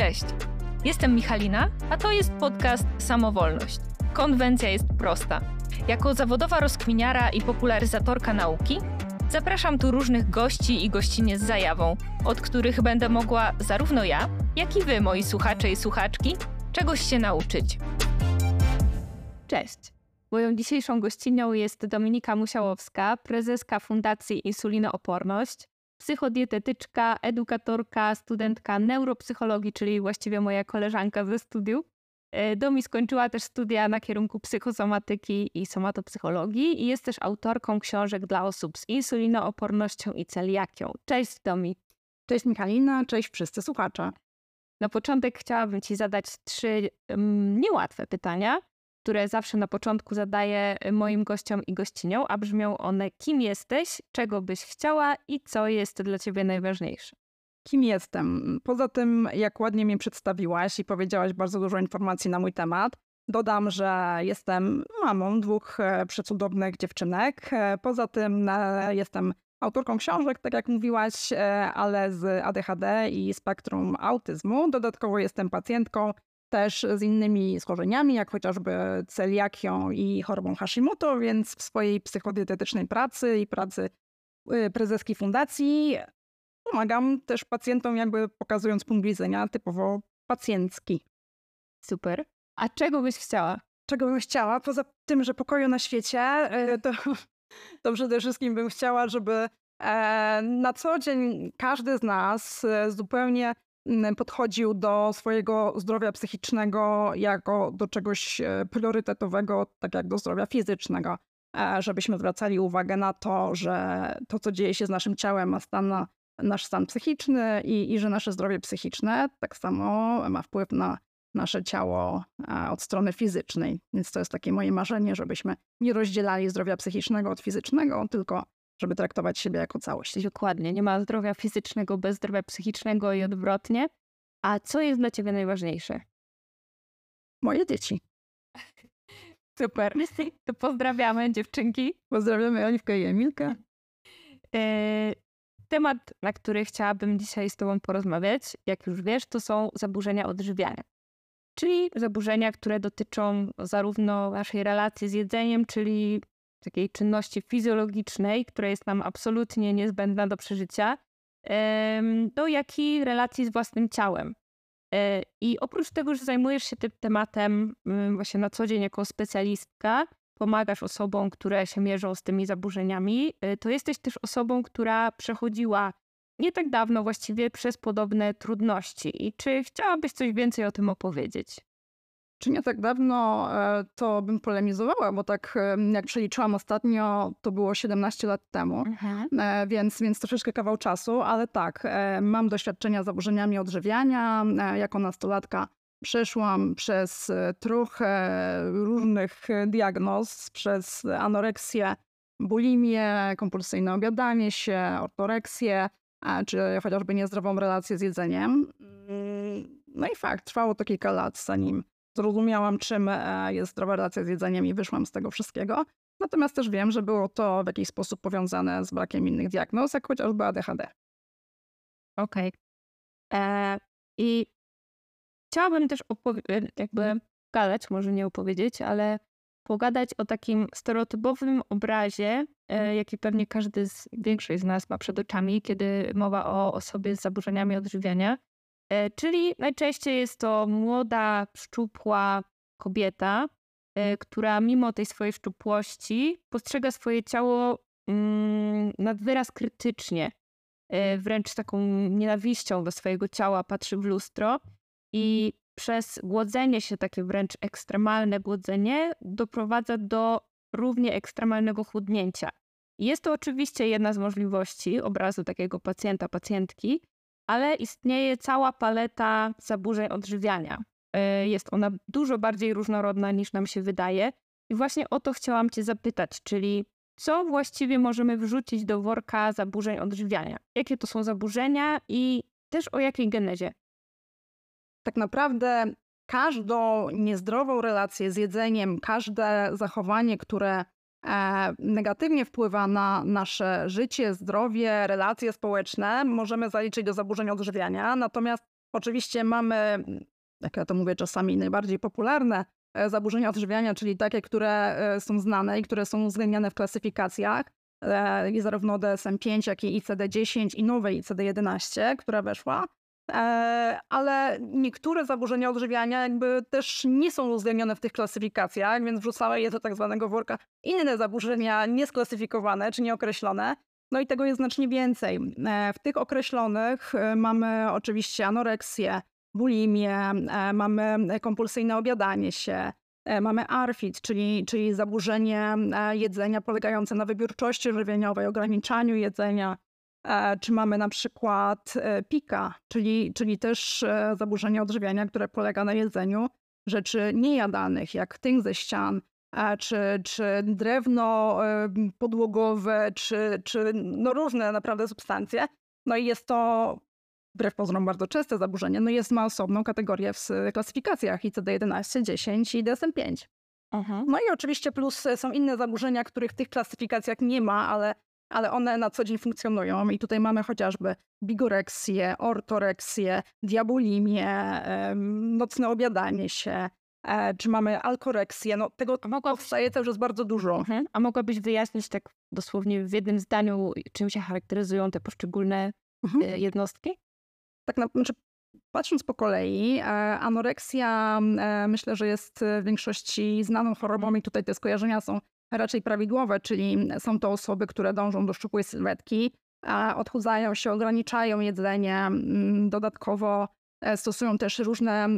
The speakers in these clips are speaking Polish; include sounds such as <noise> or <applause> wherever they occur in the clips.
Cześć, jestem Michalina, a to jest podcast Samowolność. Konwencja jest prosta. Jako zawodowa rozkminiara i popularyzatorka nauki zapraszam tu różnych gości i gościnie z zajawą, od których będę mogła zarówno ja, jak i wy, moi słuchacze i słuchaczki, czegoś się nauczyć. Cześć. Moją dzisiejszą gościnią jest Dominika Musiałowska, prezeska Fundacji Insulinooporność, psychodietetyczka, edukatorka, studentka neuropsychologii, czyli właściwie moja koleżanka ze studiów. E, Domi skończyła też studia na kierunku psychosomatyki i somatopsychologii i jest też autorką książek dla osób z insulinoopornością i celiakią. Cześć Domi. Cześć Michalina, cześć wszyscy słuchacze. Na początek chciałabym Ci zadać trzy um, niełatwe pytania, które zawsze na początku zadaję moim gościom i gościniom, a brzmią one: kim jesteś, czego byś chciała i co jest dla Ciebie najważniejsze. Kim jestem? Poza tym, jak ładnie mnie przedstawiłaś i powiedziałaś bardzo dużo informacji na mój temat, dodam, że jestem mamą dwóch e, przecudownych dziewczynek. E, poza tym e, jestem autorką książek, tak jak mówiłaś, ale z ADHD i spektrum autyzmu. Dodatkowo jestem pacjentką też z innymi schorzeniami, jak chociażby celiakią i chorobą Hashimoto, więc w swojej psychodietetycznej pracy i pracy y, prezeski fundacji pomagam też pacjentom, jakby pokazując punkt widzenia typowo pacjencki. Super. A czego byś chciała? Czego bym chciała? Poza tym, że pokoju na świecie, y, to, <laughs> to przede wszystkim bym chciała, żeby e, na co dzień każdy z nas e, zupełnie podchodził do swojego zdrowia psychicznego jako do czegoś e, priorytetowego, tak jak do zdrowia fizycznego. E, żebyśmy zwracali uwagę na to, że to, co dzieje się z naszym ciałem, ma stan na nasz stan psychiczny i, i że nasze zdrowie psychiczne tak samo ma wpływ na nasze ciało e, od strony fizycznej. Więc to jest takie moje marzenie, żebyśmy nie rozdzielali zdrowia psychicznego od fizycznego, tylko żeby traktować siebie jako całość. Dokładnie. Nie ma zdrowia fizycznego bez zdrowia psychicznego i odwrotnie. A co jest dla ciebie najważniejsze? Moje dzieci. <laughs> Super. <laughs> To pozdrawiamy dziewczynki. Pozdrawiamy Oliwkę i Emilkę. <laughs> E, temat, na który chciałabym dzisiaj z Tobą porozmawiać, jak już wiesz, to są zaburzenia odżywiania. Czyli zaburzenia, które dotyczą zarówno naszej relacji z jedzeniem, czyli takiej czynności fizjologicznej, która jest nam absolutnie niezbędna do przeżycia, no jak i relacji z własnym ciałem. E, I oprócz tego, że zajmujesz się tym tematem właśnie na co dzień jako specjalistka, pomagasz osobom, które się mierzą z tymi zaburzeniami, e, to jesteś też osobą, która przechodziła nie tak dawno właściwie przez podobne trudności. I czy chciałabyś coś więcej o tym opowiedzieć? Czy nie tak dawno e, to bym polemizowała, bo tak jak przeliczyłam ostatnio, to było 17 lat temu, mhm. E, więc, więc troszeczkę kawał czasu, ale tak, e, mam doświadczenia z zaburzeniami odżywiania. Jako nastolatka przeszłam przez trochę różnych diagnoz, przez anoreksję, bulimię, kompulsyjne obiadanie się, ortoreksję, czy chociażby niezdrową relację z jedzeniem. Mm, no i fakt, trwało to kilka lat, zanim zrozumiałam, czym e, jest zdrowa relacja z jedzeniem i wyszłam z tego wszystkiego. Natomiast też wiem, że było to w jakiś sposób powiązane z brakiem innych diagnoz, jak chociażby ADHD. Okej. Okay. E, I chciałabym też opowiedzieć, jakby mhm. gadać, może nie opowiedzieć, ale pogadać o takim stereotypowym obrazie, e, mhm. jaki pewnie każdy z, większość z nas ma przed oczami, kiedy mowa o osobie z zaburzeniami odżywiania. E, czyli najczęściej jest to młoda, szczupła kobieta, e, mhm. która mimo tej swojej szczupłości postrzega swoje ciało mm, nad wyraz krytycznie, e, wręcz z taką nienawiścią do swojego ciała patrzy w lustro i mhm. przez głodzenie się, takie wręcz ekstremalne głodzenie, doprowadza do równie ekstremalnego chudnięcia. Jest to oczywiście jedna z możliwości obrazu takiego pacjenta, pacjentki, ale istnieje cała paleta zaburzeń odżywiania. E, jest ona dużo bardziej różnorodna niż nam się wydaje. I właśnie o to chciałam Cię zapytać, czyli co właściwie możemy wrzucić do worka zaburzeń odżywiania? Jakie to są zaburzenia i też o jakiej genezie? Tak naprawdę każdą niezdrową relację z jedzeniem, każde zachowanie, które negatywnie wpływa na nasze życie, zdrowie, relacje społeczne, możemy zaliczyć do zaburzeń odżywiania. Natomiast Oczywiście mamy, jak ja to mówię czasami, najbardziej popularne e, zaburzenia odżywiania, czyli takie, które e, są znane i które są uwzględniane w klasyfikacjach. E, I zarówno DSM-5, jak i ICD-10 i nowe ICD-11, która weszła. Ale niektóre zaburzenia odżywiania jakby też nie są uwzględnione w tych klasyfikacjach, więc wrzucała je do tak zwanego worka inne zaburzenia niesklasyfikowane czy nieokreślone. No i tego jest znacznie więcej. W tych określonych mamy oczywiście anoreksję, bulimię, e, mamy kompulsyjne obiadanie się, e, mamy ARFID, czyli, czyli zaburzenie e, jedzenia polegające na wybiórczości żywieniowej, ograniczaniu jedzenia, czy mamy na przykład PIKA, czyli, czyli też zaburzenie odżywiania, które polega na jedzeniu rzeczy niejadalnych, jak tynk ze ścian, czy, czy drewno podłogowe, czy, czy no różne naprawdę substancje. No i jest to wbrew pozorom bardzo częste zaburzenie, no jest ma osobną kategorię w klasyfikacjach ICD-11, 10 i DSM-5. Mhm. No i oczywiście plus e, są inne zaburzenia, których w tych klasyfikacjach nie ma, ale, ale one na co dzień funkcjonują. I tutaj mamy chociażby bigoreksję, ortoreksję, diabulimię, nocne obiadanie się, e, czy mamy alkoreksję. No tego mogła... powstaje też jest bardzo dużo. Mhm. A mogłabyś wyjaśnić tak dosłownie w jednym zdaniu, czym się charakteryzują te poszczególne mhm. E, jednostki? tak na, znaczy, patrząc po kolei, e, anoreksja myślę, że jest w większości znaną chorobą i tutaj te skojarzenia są raczej prawidłowe, czyli są to osoby, które dążą do szczupłej sylwetki, odchudzają się, ograniczają jedzenie, dodatkowo e, stosują też różne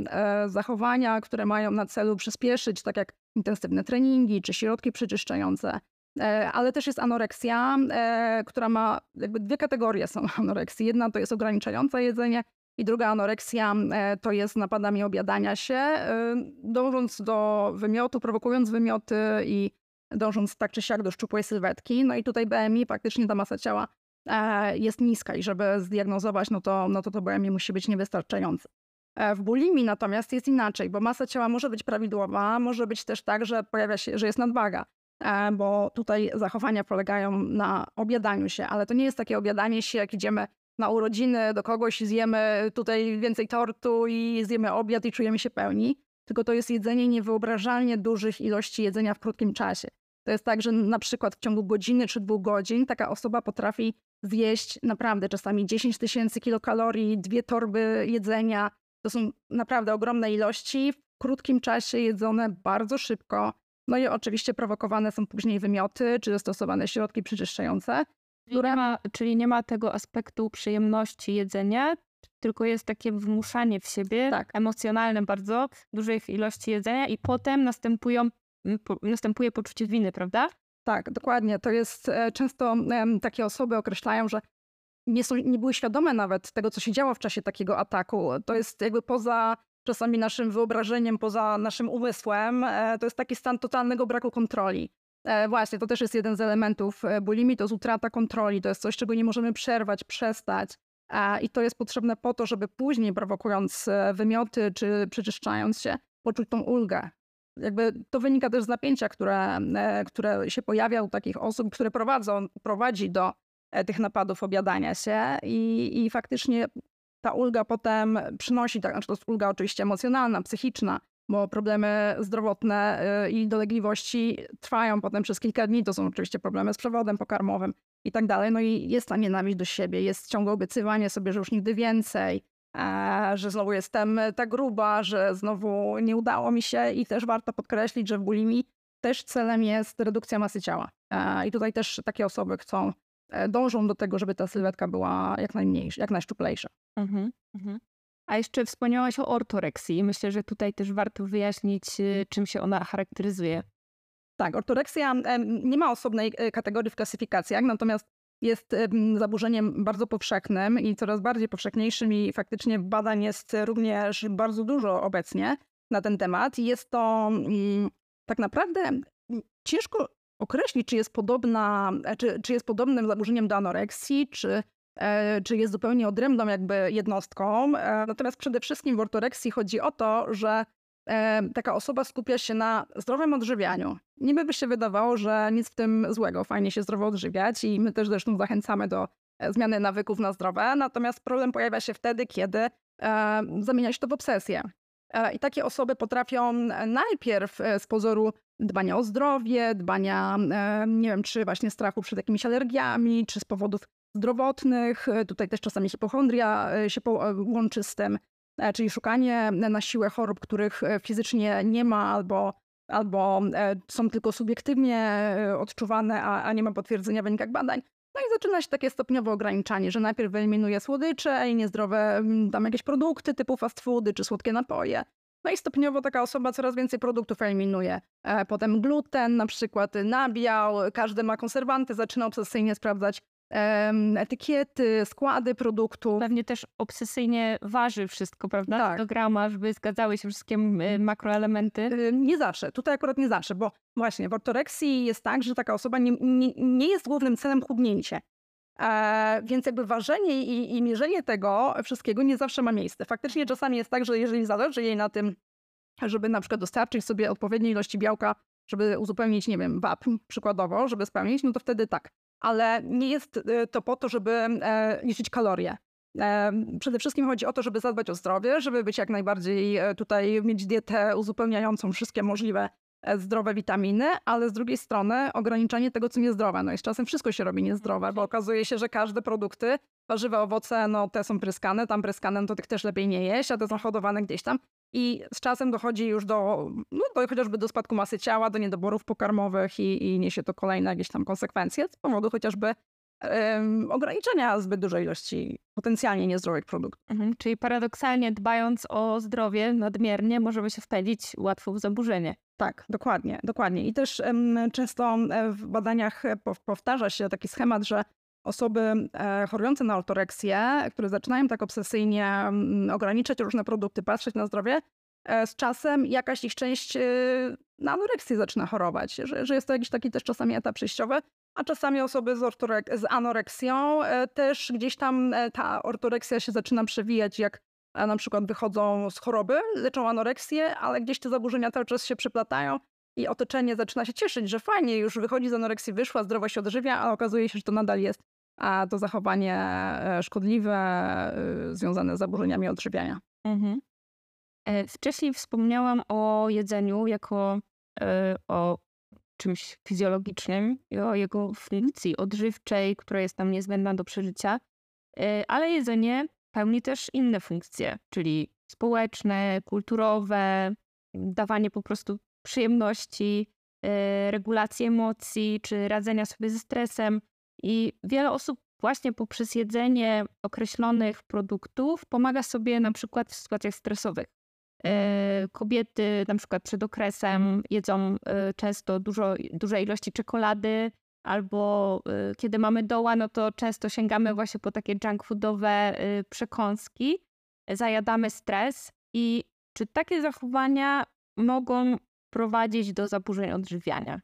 zachowania, które mają na celu przyspieszyć, tak jak intensywne treningi czy środki przeczyszczające. Ale też jest anoreksja, która ma jakby dwie kategorie są <laughs> anoreksji. Jedna to jest ograniczające jedzenie, i druga anoreksja e, to jest napadami obiadania się, e, dążąc do wymiotu, prowokując wymioty i dążąc tak czy siak do szczupłej sylwetki. No i tutaj BMI, faktycznie ta masa ciała e, jest niska i żeby zdiagnozować, no to, no to to BMI musi być niewystarczające. W bulimii natomiast jest inaczej, bo masa ciała może być prawidłowa, może być też tak, że pojawia się, że jest nadwaga, bo tutaj zachowania polegają na obiadaniu się, ale to nie jest takie obiadanie się, jak idziemy na urodziny do kogoś, zjemy tutaj więcej tortu i zjemy obiad i czujemy się pełni, tylko to jest jedzenie niewyobrażalnie dużych ilości jedzenia w krótkim czasie. To jest tak, że na przykład w ciągu godziny czy dwóch godzin taka osoba potrafi zjeść naprawdę czasami 10 tysięcy kilokalorii, dwie torby jedzenia. To są naprawdę ogromne ilości, w krótkim czasie jedzone bardzo szybko. No i oczywiście prowokowane są później wymioty czy zastosowane środki przeczyszczające. Które ma, czyli nie ma tego aspektu przyjemności jedzenia, tylko jest takie wmuszanie w siebie, tak. emocjonalne bardzo, dużych ilości jedzenia i potem następują, następuje poczucie winy, prawda? Tak, dokładnie. To jest e, często takie osoby określają, że nie, są, nie były świadome nawet tego, co się działo w czasie takiego ataku. To jest jakby poza czasami naszym wyobrażeniem, poza naszym umysłem. E, to jest taki stan totalnego braku kontroli. E, właśnie, to też jest jeden z elementów bulimii, to jest utrata kontroli, to jest coś, czego nie możemy przerwać, przestać. I to jest potrzebne po to, żeby później, prowokując wymioty czy przeczyszczając się, poczuć tą ulgę. Jakby to wynika też z napięcia, które, które się pojawia u takich osób, które prowadzą, prowadzi do tych napadów obiadania się i, i faktycznie ta ulga potem przynosi, tak, znaczy to jest ulga oczywiście emocjonalna, psychiczna, bo problemy zdrowotne y, i dolegliwości trwają potem przez kilka dni. To są oczywiście problemy z przewodem pokarmowym i tak dalej. No i jest ta nienawiść do siebie, jest ciągłe obiecywanie sobie, że już nigdy więcej, że znowu jestem tak gruba, że znowu nie udało mi się i też warto podkreślić, że w bulimii też celem jest redukcja masy ciała. I tutaj też takie osoby chcą, e, dążą do tego, żeby ta sylwetka była jak najmniejsza, jak najszczuplejsza. Mhm, mhm. A jeszcze wspomniałaś o ortoreksji. Myślę, że tutaj też warto wyjaśnić, czym się ona charakteryzuje. Tak, ortoreksja nie ma osobnej e, kategorii w klasyfikacjach, natomiast jest zaburzeniem bardzo powszechnym i coraz bardziej powszechniejszym i faktycznie badań jest również bardzo dużo obecnie na ten temat. Jest to mm, tak naprawdę mm, ciężko określić, czy jest podobna, czy, czy jest podobnym zaburzeniem do anoreksji, czy E, czy jest zupełnie odrębną jakby jednostką. E, natomiast przede wszystkim w ortoreksji chodzi o to, że e, taka osoba skupia się na zdrowym odżywianiu. Niby by się wydawało, że nic w tym złego, fajnie się zdrowo odżywiać i my też zresztą zachęcamy do zmiany nawyków na zdrowe. Natomiast problem pojawia się wtedy, kiedy e, zamienia się to w obsesję. E, I takie osoby potrafią najpierw e, z pozoru dbania o zdrowie, dbania, e, nie wiem, czy właśnie strachu przed jakimiś alergiami, czy z powodów zdrowotnych. Tutaj też czasami hipochondria się łączy z tym, czyli szukanie na siłę chorób, których fizycznie nie ma albo, albo są tylko subiektywnie odczuwane, a, a nie ma potwierdzenia w wynikach badań. No i zaczyna się takie stopniowe ograniczanie, że najpierw wyeliminuje słodycze i niezdrowe tam jakieś produkty typu fast foody czy słodkie napoje. No i stopniowo taka osoba coraz więcej produktów eliminuje. E, potem gluten, na przykład nabiał, każdy ma konserwanty, zaczyna obsesyjnie sprawdzać etykiety, składy produktów. Pewnie też obsesyjnie waży wszystko, prawda? Tak. Do grama, żeby zgadzały się wszystkie makroelementy. Nie zawsze. Tutaj akurat nie zawsze, bo właśnie w ortoreksji jest tak, że taka osoba nie, nie, nie jest głównym celem chudnięcie. E, więc jakby ważenie i, i mierzenie tego wszystkiego nie zawsze ma miejsce. Faktycznie czasami jest tak, że jeżeli zależy jej na tym, żeby na przykład dostarczyć sobie odpowiedniej ilości białka, żeby uzupełnić, nie wiem, WAP przykładowo, żeby spełnić, no to wtedy tak ale nie jest y, to po to, żeby e, liczyć kalorie. E, przede wszystkim chodzi o to, żeby zadbać o zdrowie, żeby być jak najbardziej e, tutaj, mieć dietę uzupełniającą wszystkie możliwe zdrowe witaminy, ale z drugiej strony ograniczanie tego, co niezdrowe. No i z czasem wszystko się robi niezdrowe, bo okazuje się, że każde produkty, warzywa, owoce, no te są pryskane, tam pryskane, no to tych też lepiej nie jeść, a te są hodowane gdzieś tam. I z czasem dochodzi już do, no, do chociażby do spadku masy ciała, do niedoborów pokarmowych i, i niesie to kolejne jakieś tam konsekwencje z powodu chociażby um, ograniczenia zbyt dużej ilości potencjalnie niezdrowych produktów. Mhm, czyli paradoksalnie dbając o zdrowie nadmiernie możemy się wpędzić łatwo w zaburzenie. Tak, dokładnie, dokładnie. I też um, często e, w badaniach powtarza się taki schemat, że osoby e, chorujące na ortoreksję, które zaczynają tak obsesyjnie mm, ograniczać różne produkty, patrzeć na zdrowie, e, z czasem jakaś ich część e, na anoreksję zaczyna chorować, że, że jest to jakiś taki też czasami etap przejściowy, a czasami osoby z, z anoreksją też gdzieś tam ta ortoreksja się zaczyna przewijać, jak na przykład wychodzą z choroby, leczą anoreksję, ale gdzieś te zaburzenia cały czas się przyplatają i otoczenie zaczyna się cieszyć, że fajnie, już wychodzi z anoreksji, wyszła, zdrowo się odżywia, a okazuje się, że to nadal jest a to zachowanie e, szkodliwe e, związane z zaburzeniami odżywiania. Mhm. E, wcześniej wspomniałam o jedzeniu jako o czymś fizjologicznym i o jego funkcji odżywczej, która jest nam niezbędna do przeżycia, ale jedzenie pełni też inne funkcje, czyli społeczne, kulturowe, dawanie po prostu przyjemności, regulacji emocji czy radzenia sobie ze stresem. I wiele osób właśnie poprzez jedzenie określonych produktów pomaga sobie na przykład w sytuacjach stresowych. E, kobiety na przykład przed okresem jedzą e, często dużo, duże ilości czekolady, albo e, kiedy mamy doła, no to często sięgamy właśnie po takie junk foodowe przekąski, zajadamy stres. I czy takie zachowania mogą prowadzić do zaburzeń odżywiania?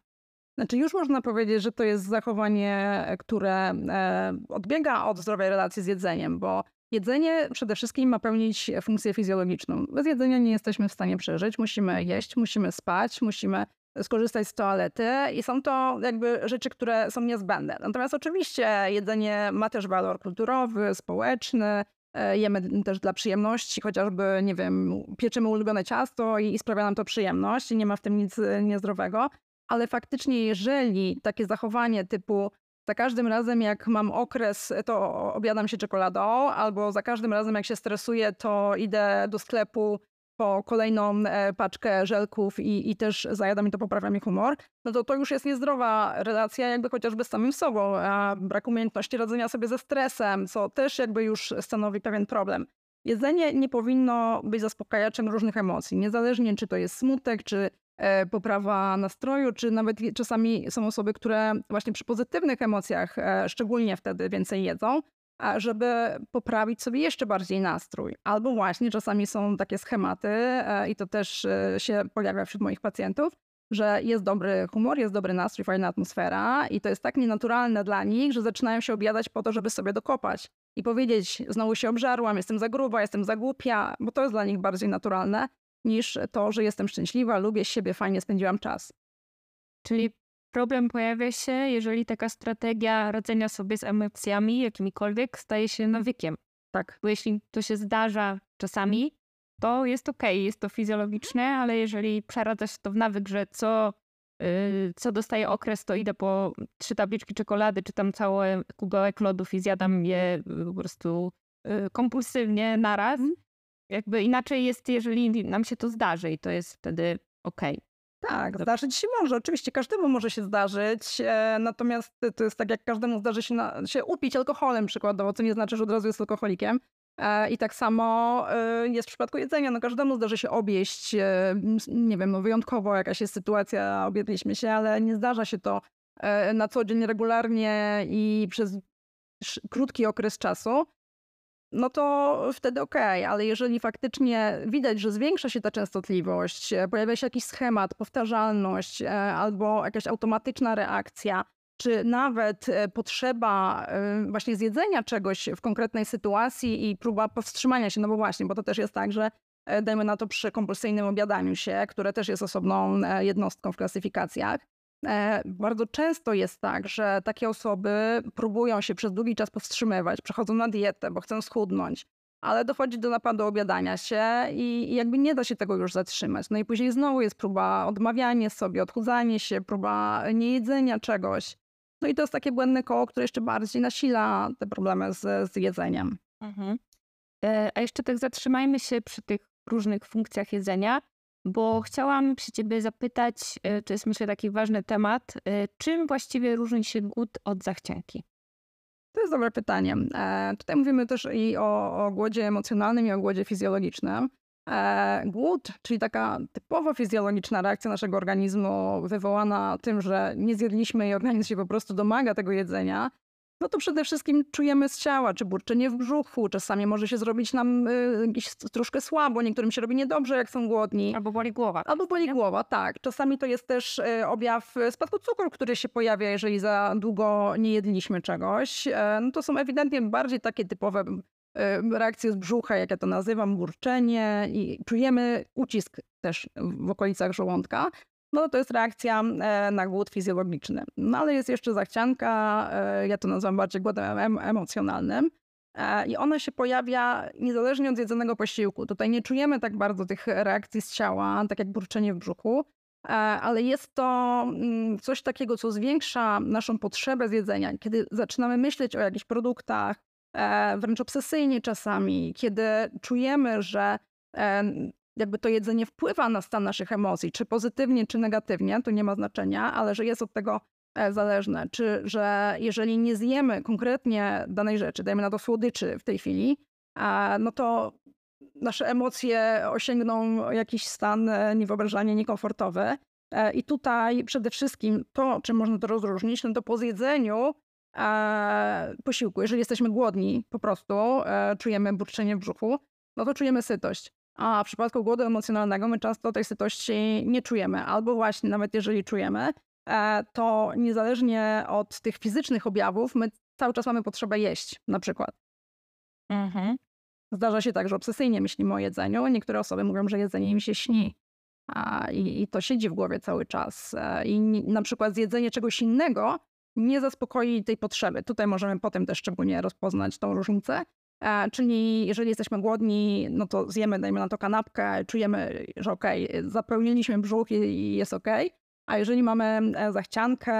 Znaczy już można powiedzieć, że to jest zachowanie, które e, odbiega od zdrowej relacji z jedzeniem, bo jedzenie przede wszystkim ma pełnić funkcję fizjologiczną. Bez jedzenia nie jesteśmy w stanie przeżyć. Musimy jeść, musimy spać, musimy skorzystać z toalety i są to jakby rzeczy, które są niezbędne. Natomiast oczywiście jedzenie ma też walor kulturowy, społeczny, e, jemy też dla przyjemności, chociażby, nie wiem, pieczymy ulubione ciasto i sprawia nam to przyjemność i nie ma w tym nic e, niezdrowego ale faktycznie, jeżeli takie zachowanie typu za każdym razem, jak mam okres, to obiadam się czekoladą, albo za każdym razem, jak się stresuję, to idę do sklepu po kolejną e, paczkę żelków i, i też zajadam i to poprawia mi humor, no to to już jest niezdrowa relacja jakby chociażby z samym sobą, a brak umiejętności radzenia sobie ze stresem, co też jakby już stanowi pewien problem. Jedzenie nie powinno być zaspokajaczem różnych emocji, niezależnie czy to jest smutek, czy poprawa nastroju, czy nawet czasami są osoby, które właśnie przy pozytywnych emocjach e, szczególnie wtedy więcej jedzą, żeby poprawić sobie jeszcze bardziej nastrój. Albo właśnie czasami są takie schematy e, i to też się pojawia wśród moich pacjentów, że jest dobry humor, jest dobry nastrój, fajna atmosfera i to jest tak nienaturalne dla nich, że zaczynają się obiadać po to, żeby sobie dokopać i powiedzieć, znowu się obżarłam, jestem za gruba, jestem za głupia, bo to jest dla nich bardziej naturalne niż to, że jestem szczęśliwa, lubię siebie, fajnie spędziłam czas. Czyli problem pojawia się, jeżeli taka strategia radzenia sobie z emocjami jakimikolwiek staje się nawykiem. Tak. Bo jeśli to się zdarza czasami, to jest okej, okay, jest to fizjologiczne, ale jeżeli przeradza się to w nawyk, że co, yy, co dostaje okres, to idę po trzy tabliczki czekolady, czy tam całe kubełek lodów i zjadam je y, po prostu yy, kompulsywnie naraz. Jakby inaczej jest, jeżeli nam się to zdarzy i to jest wtedy okej. Okay. Tak, zdarzyć się może. Oczywiście każdemu może się zdarzyć. E, natomiast to jest tak, jak każdemu zdarzy się, na, się upić alkoholem przykładowo, co nie znaczy, że od razu jest alkoholikiem. E, I tak samo e, jest w przypadku jedzenia. No każdemu zdarzy się objeść, e, nie wiem, no wyjątkowo jakaś jest sytuacja, objedliśmy się, ale nie zdarza się to e, na co dzień regularnie i przez krótki okres czasu no to wtedy okej, okay. ale jeżeli faktycznie widać, że zwiększa się ta częstotliwość, e, pojawia się jakiś schemat, powtarzalność e, albo jakaś automatyczna reakcja, czy nawet e, potrzeba właśnie zjedzenia czegoś w konkretnej sytuacji i próba powstrzymania się, no bo właśnie, bo to też jest tak, że dajmy na to przy kompulsyjnym obiadaniu się, które też jest osobną jednostką w klasyfikacjach, bardzo często jest tak, że takie osoby próbują się przez długi czas powstrzymywać, przechodzą na dietę, bo chcą schudnąć, ale dochodzi do napadu obiadania się i, jakby nie da się tego już zatrzymać. No i później znowu jest próba odmawiania sobie, odchudzanie się, próba niejedzenia czegoś. No i to jest takie błędne koło, które jeszcze bardziej nasila te problemy z, z jedzeniem. Mhm. E, a jeszcze tak zatrzymajmy się przy tych różnych funkcjach jedzenia bo chciałam się ciebie zapytać, e, to jest myślę taki ważny temat, e, czym właściwie różni się głód od zachcianki? To jest dobre pytanie. E, tutaj mówimy też i o, o głodzie emocjonalnym, i o głodzie fizjologicznym. E, głód, czyli taka typowo fizjologiczna reakcja naszego organizmu wywołana tym, że nie zjedliśmy i organizm się po prostu domaga tego jedzenia, no to przede wszystkim czujemy z ciała, czy burczenie w brzuchu, czasami może się zrobić nam y, troszkę słabo, niektórym się robi niedobrze, jak są głodni. Albo boli głowa. Albo boli nie? głowa, tak. Czasami to jest też y, objaw spadku cukru, który się pojawia, jeżeli za długo nie jedliśmy czegoś. Y, no to są ewidentnie bardziej takie typowe y, reakcje z brzucha, jak ja to nazywam, burczenie i czujemy ucisk też w okolicach żołądka no to jest reakcja e, na głód fizjologiczny. No ale jest jeszcze zachcianka, e, ja to nazywam bardziej głodem emocjonalnym. E, I ona się pojawia niezależnie od jedzonego posiłku. Tutaj nie czujemy tak bardzo tych reakcji z ciała, tak jak burczenie w brzuchu, ale jest to mm, coś takiego, co zwiększa naszą potrzebę zjedzenia. Kiedy zaczynamy myśleć o jakichś produktach, wręcz obsesyjnie czasami, kiedy czujemy, że jakby to jedzenie wpływa na stan naszych emocji, czy pozytywnie, czy negatywnie, to nie ma znaczenia, ale że jest od tego e, zależne, czy że jeżeli nie zjemy konkretnie danej rzeczy, dajmy na to słodyczy w tej chwili, no to nasze emocje osiągną jakiś stan e, niewyobrażalnie niekomfortowy. E, I tutaj przede wszystkim to, czym można to rozróżnić, no to po zjedzeniu posiłku, jeżeli jesteśmy głodni po prostu, czujemy burczenie w brzuchu, no to czujemy sytość. A w przypadku głodu emocjonalnego my często tej sytości nie czujemy, albo właśnie nawet jeżeli czujemy, e, to niezależnie od tych fizycznych objawów, my cały czas mamy potrzebę jeść, na przykład. Mhm. Zdarza się tak, że obsesyjnie myślimy o jedzeniu. Niektóre osoby mówią, że jedzenie im się śni. A, i, i, to siedzi w głowie cały czas. E, I na przykład zjedzenie czegoś innego nie zaspokoi tej potrzeby. Tutaj możemy potem też szczególnie rozpoznać tą różnicę. E, czyli jeżeli jesteśmy głodni, no to zjemy, dajmy na to kanapkę, czujemy, że okej, okay, zapełniliśmy brzuch i jest okej. Okay. A jeżeli mamy e, zachciankę,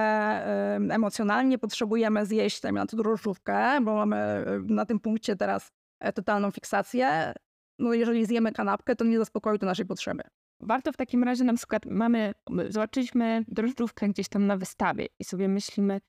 emocjonalnie potrzebujemy zjeść, dajmy na to drożdżówkę, bo mamy e, na tym punkcie teraz totalną fiksację, no jeżeli zjemy kanapkę, to nie zaspokoi to naszej potrzeby. Warto w takim razie na przykład mamy, zobaczyliśmy drożdżówkę gdzieś tam na wystawie i sobie myślimy,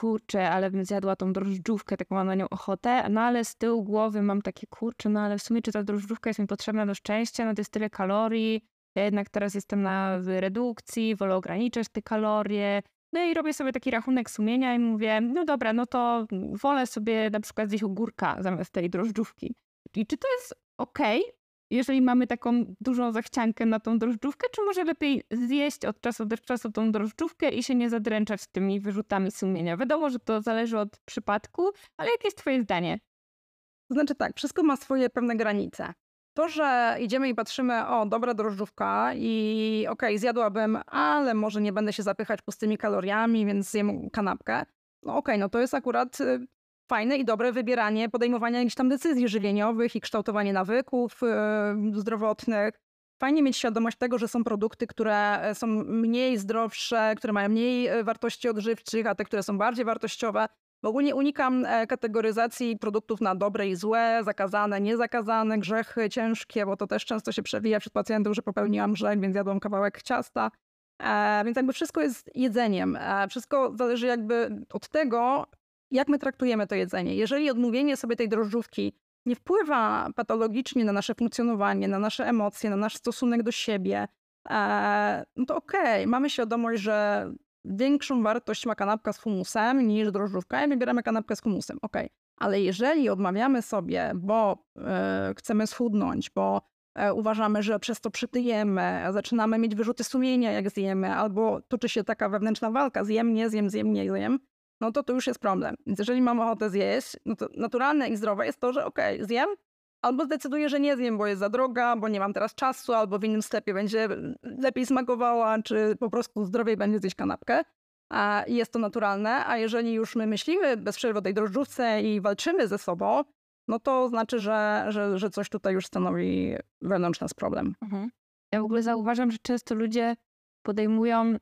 kurczę, ale bym zjadła tą drożdżówkę, taką mam na nią ochotę, no ale z tyłu głowy mam takie, kurczę, no ale w sumie czy ta drożdżówka jest mi potrzebna do szczęścia, no to jest tyle kalorii, ja jednak teraz jestem na redukcji, wolę ograniczać te kalorie, no i robię sobie taki rachunek sumienia i mówię, no dobra, no to wolę sobie na przykład zjeść ogórka zamiast tej drożdżówki. I czy to jest okej, okay, jeżeli mamy taką dużą zachciankę na tą drożdżówkę, czy może lepiej zjeść od czasu do czasu tą drożdżówkę i się nie zadręczać tymi wyrzutami sumienia? Wiadomo, że to zależy od przypadku, ale jakie jest twoje zdanie? To znaczy tak, wszystko ma swoje pewne granice. To, że idziemy i patrzymy, o, dobra drożdżówka i okej, okay, zjadłabym, ale może nie będę się zapychać pustymi kaloriami, więc zjem kanapkę. No okej, okay, no to jest akurat y, fajne i dobre wybieranie, podejmowanie jakichś tam decyzji żywieniowych i kształtowanie nawyków yy, zdrowotnych. Fajnie mieć świadomość tego, że są produkty, które e, są mniej zdrowsze, które mają mniej e, wartości odżywczych, a te, które są bardziej wartościowe. Ogólnie unikam e, kategoryzacji produktów na dobre i złe, zakazane, niezakazane, grzechy ciężkie, bo to też często się przewija wśród pacjentów, że popełniłam grzech, więc jadłam kawałek ciasta. E, więc jakby wszystko jest jedzeniem. E, wszystko zależy jakby od tego, jak my traktujemy to jedzenie. Jeżeli odmówienie sobie tej drożdżówki nie wpływa patologicznie na nasze funkcjonowanie, na nasze emocje, na nasz stosunek do siebie, e, no to okej, okay, mamy świadomość, że większą wartość ma kanapka z humusem niż drożdżówka i wybieramy kanapkę z humusem. Ok, ale jeżeli odmawiamy sobie, bo e, chcemy schudnąć, bo e, uważamy, że przez to przytyjemy, zaczynamy mieć wyrzuty sumienia, jak zjemy, albo toczy się taka wewnętrzna walka, zjem, nie zjem, zjem, nie zjem, no to to już jest problem. Więc jeżeli mam ochotę zjeść, no to naturalne i zdrowe jest to, że ok, zjem, albo zdecyduję, że nie zjem, bo jest za droga, bo nie mam teraz czasu, albo w innym sklepie będzie lepiej smakowała, czy po prostu zdrowiej będzie zjeść kanapkę. A jest to naturalne, a jeżeli już my myślimy bez przerwy o tej drożdżówce i walczymy ze sobą, no to znaczy, że, że, że coś tutaj już stanowi wewnątrz nas problem. Mhm. Ja w ogóle zauważam, że często ludzie podejmują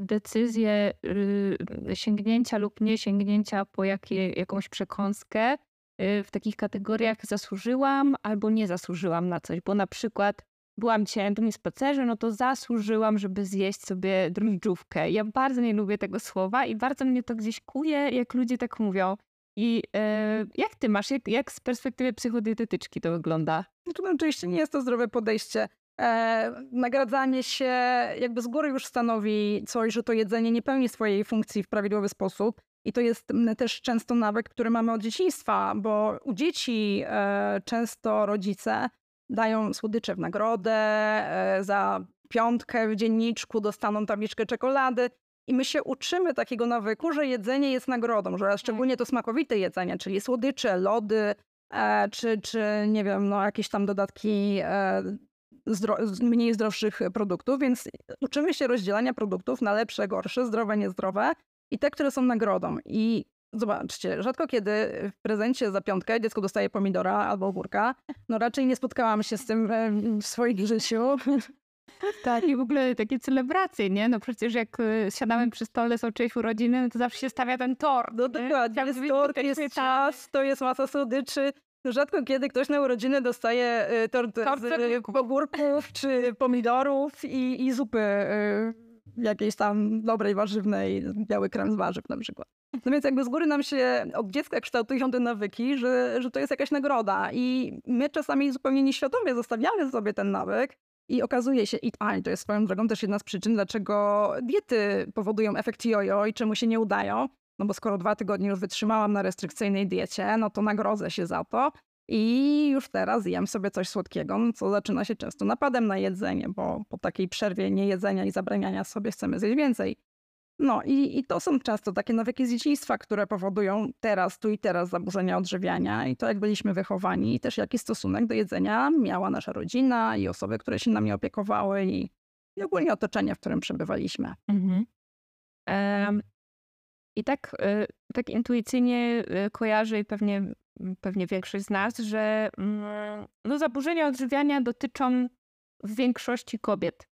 decyzję y, sięgnięcia lub nie sięgnięcia po jakie, jakąś przekąskę Y, w takich kategoriach zasłużyłam albo nie zasłużyłam na coś, bo na przykład byłam dzisiaj na spacerze, no to zasłużyłam, żeby zjeść sobie drożdżówkę. Ja bardzo nie lubię tego słowa i bardzo mnie to gdzieś kuje, jak ludzie tak mówią. I e, jak ty masz, jak, jak z perspektywy psychodietetyczki to wygląda? No to oczywiście nie jest to zdrowe podejście. E, nagradzanie się jakby z góry już stanowi coś, że to jedzenie nie pełni swojej funkcji w prawidłowy sposób. I to jest też często nawyk, który mamy od dzieciństwa, bo u dzieci e, często rodzice dają słodycze w nagrodę, e, za piątkę w dzienniczku dostaną tabliczkę czekolady. I my się uczymy takiego nawyku, że jedzenie jest nagrodą, że szczególnie to smakowite jedzenie, czyli słodycze, lody, czy, czy nie wiem, no jakieś tam dodatki zdro mniej zdrowszych produktów, więc uczymy się rozdzielania produktów na lepsze, gorsze, zdrowe, niezdrowe i te, które są nagrodą. I zobaczcie, rzadko kiedy w prezencie za piątkę dziecko dostaje pomidora albo ogórka. No raczej nie spotkałam się z tym w swoim życiu. <laughs> Tak, i w ogóle takie celebracje, nie? No przecież jak siadamy przy stole, są czyjeś urodziny, no to zawsze się stawia ten tort. No dokładnie, jest tort, jest czas, to jest masa słodyczy. No rzadko kiedy ktoś na urodziny dostaje y, tort, z ogórków czy <laughs> pomidorów i, i zupy y, jakiejś tam dobrej warzywnej, biały krem z warzyw na przykład. No więc jakby z góry nam się od dziecka kształtują te nawyki, że, że to jest jakaś nagroda i my czasami zupełnie nieświadomie zostawiamy sobie ten nawyk i okazuje się, i a, to jest swoją drogą też jedna z przyczyn, dlaczego diety powodują efekt jojo i czemu się nie udają. No bo skoro dwa tygodnie już wytrzymałam na restrykcyjnej diecie, no to nagrodzę się za to. I już teraz jem sobie coś słodkiego, no co zaczyna się często napadem na jedzenie, bo po takiej przerwie niejedzenia i zabraniania sobie chcemy zjeść więcej. No i, i to są często takie nawyki z dzieciństwa, które powodują teraz, tu i teraz zaburzenia odżywiania i to jak byliśmy wychowani i też jaki stosunek do jedzenia miała nasza rodzina i osoby, które się nami opiekowały i, i ogólnie otoczenie, w którym przebywaliśmy. Mhm. Um, I tak, y, tak intuicyjnie y, kojarzę i pewnie pewnie większość z nas, że mm, no, zaburzenia odżywiania dotyczą w większości kobiet.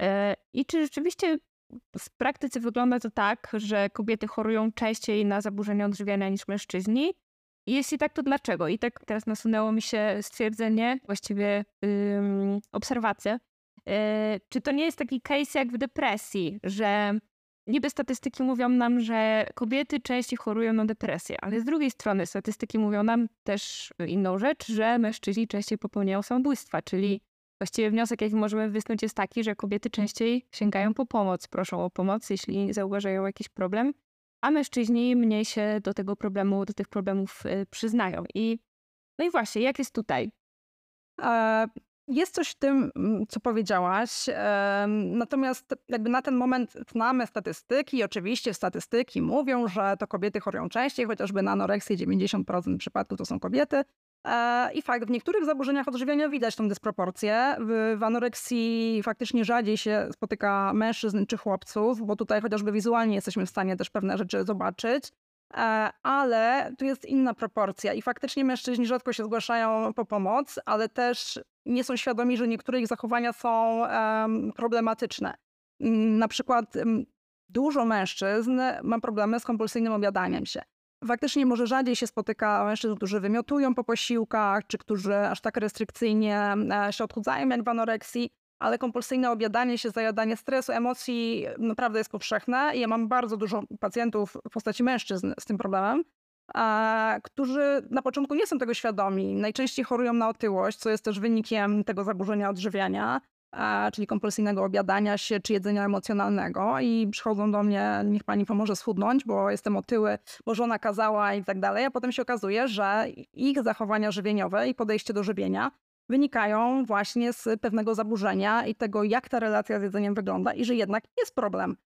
E, I czy rzeczywiście w praktyce wygląda to tak, że kobiety chorują częściej na zaburzenia odżywiania niż mężczyźni? I jeśli tak, to dlaczego? I tak teraz nasunęło mi się stwierdzenie, właściwie ym, obserwacje. Yy, czy to nie jest taki case jak w depresji, że niby statystyki mówią nam, że kobiety częściej chorują na depresję, ale z drugiej strony statystyki mówią nam też inną rzecz, że mężczyźni częściej popełniają samobójstwa, czyli właściwie wniosek, jaki możemy wysnuć jest taki, że kobiety częściej sięgają po pomoc, proszą o pomoc, jeśli zauważają jakiś problem, a mężczyźni mniej się do tego problemu, do tych problemów y, przyznają. I no i właśnie, jak jest tutaj? Jest coś w tym, mm, co powiedziałaś. Natomiast jakby na ten moment znamy statystyki oczywiście statystyki mówią, że to kobiety chorują częściej, chociażby na anoreksję 90% przypadków to są kobiety. E, I fakt, w niektórych zaburzeniach odżywiania widać tą dysproporcję. W, w anoreksji faktycznie rzadziej się spotyka mężczyzn czy chłopców, bo tutaj chociażby wizualnie jesteśmy w stanie też pewne rzeczy zobaczyć. E, ale tu jest inna proporcja i faktycznie mężczyźni rzadko się zgłaszają po pomoc, ale też nie są świadomi, że niektóre ich zachowania są problematyczne. Na przykład dużo mężczyzn ma problemy z kompulsyjnym obiadaniem się. Faktycznie może rzadziej się spotyka mężczyzn, którzy wymiotują po posiłkach, czy którzy aż tak restrykcyjnie e, się odchudzają jak w anoreksji, ale kompulsyjne obiadanie się, zajadanie stresu, emocji naprawdę jest powszechne. Ja mam bardzo dużo pacjentów w postaci mężczyzn z tym problemem, którzy na początku nie są tego świadomi. Najczęściej chorują na otyłość, co jest też wynikiem tego zaburzenia odżywiania, czyli kompulsyjnego obiadania się czy jedzenia emocjonalnego i przychodzą do mnie, niech pani pomoże schudnąć, bo jestem otyły, bo żona kazała i tak dalej, a potem się okazuje, że ich zachowania żywieniowe i podejście do żywienia wynikają właśnie z pewnego zaburzenia i tego, jak ta relacja z jedzeniem wygląda i że jednak jest problem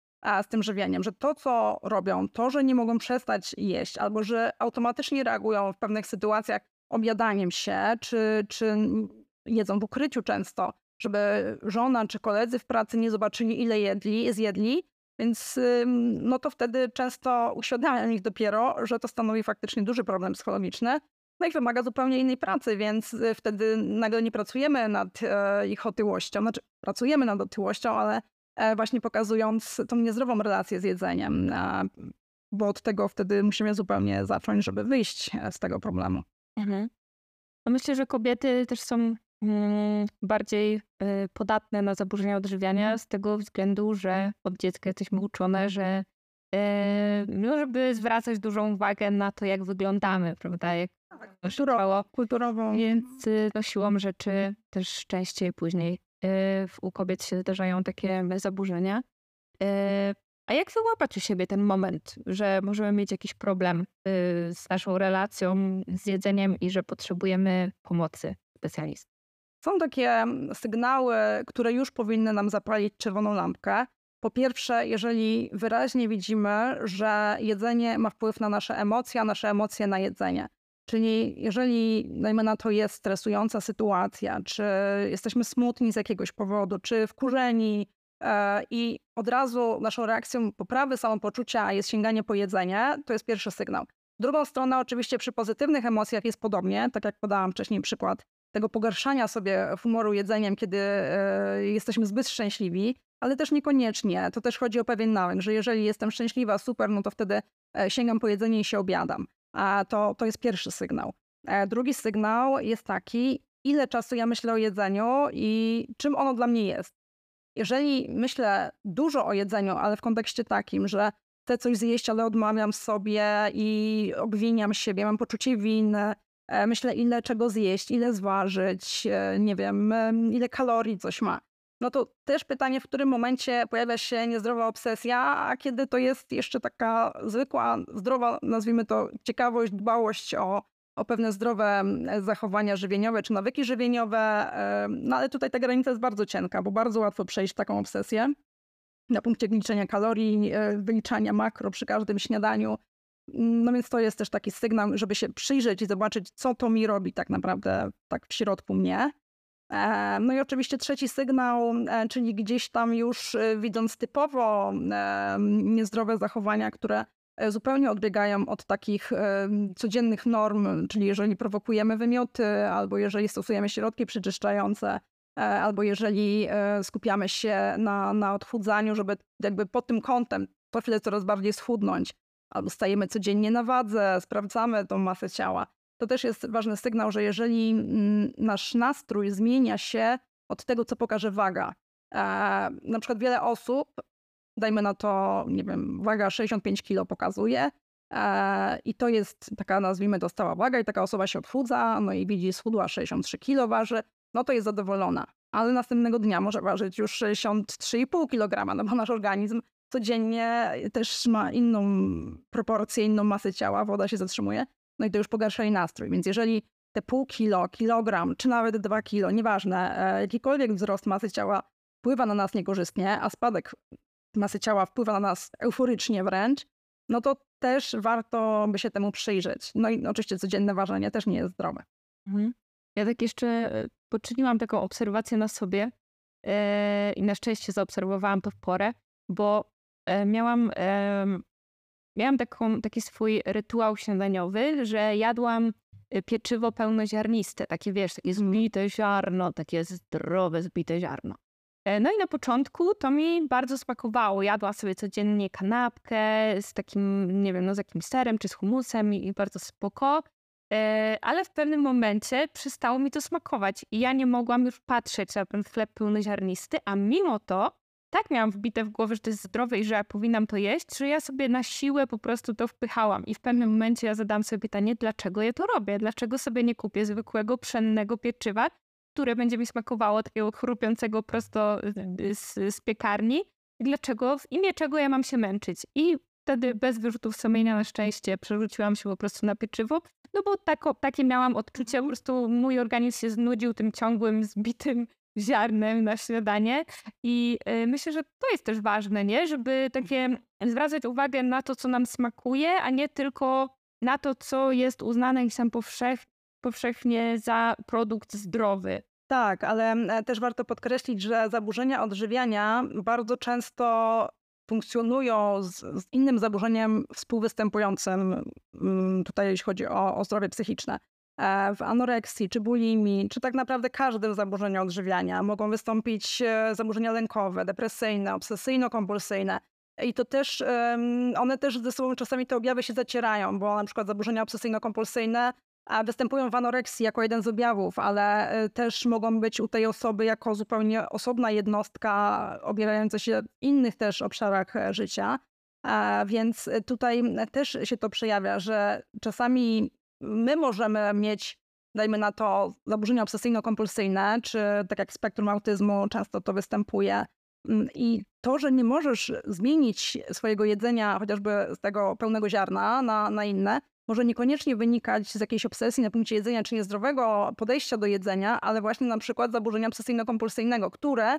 z tym żywieniem, że to, co robią, to, że nie mogą przestać jeść albo że automatycznie reagują w pewnych sytuacjach objadaniem się, czy, czy jedzą w ukryciu często, żeby żona czy koledzy w pracy nie zobaczyli, ile jedli, zjedli, więc no to wtedy często uświadamiam ich dopiero, że to stanowi faktycznie duży problem psychologiczny, no i wymaga zupełnie innej pracy, więc y, wtedy nagle nie pracujemy nad e, ich otyłością. Znaczy, pracujemy nad otyłością, ale e, właśnie pokazując tą niezdrową relację z jedzeniem, bo od tego wtedy musimy zupełnie zacząć, żeby wyjść e, z tego problemu. Mhm. No myślę, że kobiety też są mm, bardziej podatne na zaburzenia odżywiania mhm. z tego względu, że od dziecka jesteśmy uczone, że no, żeby zwracać dużą uwagę na to, jak wyglądamy, prawda? Jak kulturowo, kulturowo. Więc y, no, siłą rzeczy też częściej później y, u kobiet się zdarzają takie zaburzenia. Y, a jak wyłapać u siebie ten moment, że możemy mieć jakiś problem z naszą relacją, z jedzeniem i że potrzebujemy pomocy specjalisty? Są takie sygnały, które już powinny nam zapalić czerwoną lampkę. Po pierwsze, jeżeli wyraźnie widzimy, że jedzenie ma wpływ na nasze emocje, a nasze emocje na jedzenie. Czyli jeżeli, dajmy na to, jest stresująca sytuacja, czy jesteśmy smutni z jakiegoś powodu, czy wkurzeni e, i od razu naszą reakcją poprawy samopoczucia jest sięganie po jedzenie, to jest pierwszy sygnał. Drugą stronę oczywiście przy pozytywnych emocjach jest podobnie, tak jak podałam wcześniej przykład tego pogarszania sobie humoru jedzeniem, kiedy e, jesteśmy zbyt szczęśliwi, ale też niekoniecznie. To też chodzi o pewien nawyk, że jeżeli jestem szczęśliwa, super, no to wtedy e, sięgam po jedzenie i się obiadam. A to, to jest pierwszy sygnał. E, drugi sygnał jest taki, ile czasu ja myślę o jedzeniu i czym ono dla mnie jest. Jeżeli myślę dużo o jedzeniu, ale w kontekście takim, że chcę coś zjeść, ale odmawiam sobie i obwiniam siebie, mam poczucie winy, myślę ile czego zjeść, ile zważyć, e, nie wiem, ile kalorii coś ma. No to też pytanie, w którym momencie pojawia się niezdrowa obsesja, a kiedy to jest jeszcze taka zwykła, zdrowa, nazwijmy to, ciekawość, dbałość o, o pewne zdrowe zachowania żywieniowe czy nawyki żywieniowe. No ale tutaj ta granica jest bardzo cienka, bo bardzo łatwo przejść taką obsesję na punkcie liczenia kalorii, e, wyliczania makro przy każdym śniadaniu. No więc to jest też taki sygnał, żeby się przyjrzeć i zobaczyć, co to mi robi tak naprawdę tak w środku mnie. E, no i oczywiście trzeci sygnał, e, czyli gdzieś tam już e, widząc typowo niezdrowe zachowania, które zupełnie odbiegają od takich codziennych norm, czyli jeżeli prowokujemy wymioty, albo jeżeli stosujemy środki przeczyszczające, albo jeżeli skupiamy się na, na odchudzaniu, żeby jakby pod tym kątem po chwilę coraz bardziej schudnąć, albo stajemy codziennie na wadze, sprawdzamy tą masę ciała, to też jest ważny sygnał, że jeżeli mm, nasz nastrój zmienia się od tego, co pokaże waga, e, na przykład wiele osób, dajmy na to, nie wiem, waga 65 kg pokazuje, e, i to jest taka, nazwijmy to, stała waga, i taka osoba się odchudza, no i widzi, schudła 63 kg waży, no to jest zadowolona. Ale następnego dnia może ważyć już 63,5 kg, no bo nasz organizm codziennie też ma inną proporcję, inną masę ciała, woda się zatrzymuje, no i to już pogarsza jej nastrój. Więc jeżeli te pół kilo, kilogram, czy nawet dwa kilo, nieważne, e, jakikolwiek wzrost masy ciała wpływa na nas niekorzystnie, a spadek masy ciała wpływa na nas euforycznie wręcz, no to też warto by się temu przyjrzeć. No i oczywiście codzienne ważenie też nie jest zdrowe. Mhm. Ja tak jeszcze e, poczyniłam taką obserwację na sobie yy, i na szczęście zaobserwowałam to w porę, bo miałam miałam taką, taki swój rytuał śniadaniowy, że jadłam y, pieczywo pełnoziarniste, takie wiesz, takie zbite ziarno, takie zdrowe zbite ziarno. E, no i na początku to mi bardzo smakowało. Jadłam sobie codziennie kanapkę z takim, nie wiem, no z jakimś serem czy z humusem i, bardzo spoko. E, ale w pewnym momencie przestało mi to smakować i ja nie mogłam już patrzeć na ten chleb pełnoziarnisty, a mimo to tak miałam wbite w głowę, że to jest zdrowe i że ja powinnam to jeść, że ja sobie na siłę po prostu to wpychałam. I w pewnym momencie ja zadałam sobie pytanie, dlaczego ja to robię? Dlaczego sobie nie kupię zwykłego, pszennego pieczywa, które będzie mi smakowało takiego chrupiącego prosto z, z piekarni? Dlaczego, w imię czego ja mam się męczyć? I wtedy bez wyrzutów sumienia na szczęście przerzuciłam się po prostu na pieczywo, no bo takie miałam odczucie, po prostu mój organizm się znudził tym ciągłym, zbitym ziarnem na śniadanie i y, myślę, że to jest też ważne, nie? Żeby takie zwracać uwagę na to, co nam smakuje, a nie tylko na to, co jest uznane gdzieś tam powszech, powszechnie za produkt zdrowy. Tak, ale e, też warto podkreślić, że zaburzenia odżywiania bardzo często funkcjonują z, z innym zaburzeniem współwystępującym, mm, tutaj jeśli chodzi o, o zdrowie psychiczne. E, w anoreksji, czy bulimii, czy tak naprawdę każdym zaburzeniu odżywiania mogą wystąpić e, zaburzenia lękowe, depresyjne, obsesyjno-kompulsyjne. I to też, one też ze sobą czasami te objawy się zacierają, bo na przykład zaburzenia obsesyjno-kompulsyjne występują w anoreksji jako jeden z objawów, ale e, też mogą być u tej osoby jako zupełnie osobna jednostka objawiająca się w innych też obszarach życia. Więc tutaj też się to przejawia, że czasami my możemy mieć, dajmy na to, zaburzenia obsesyjno-kompulsyjne, czy tak jak spektrum autyzmu często to występuje. Mm, I to, że nie możesz zmienić swojego jedzenia, chociażby z tego pełnego ziarna na, na inne, może niekoniecznie wynikać z jakiejś obsesji na punkcie jedzenia czy niezdrowego podejścia do jedzenia, ale właśnie na przykład zaburzenia obsesyjno-kompulsyjnego, które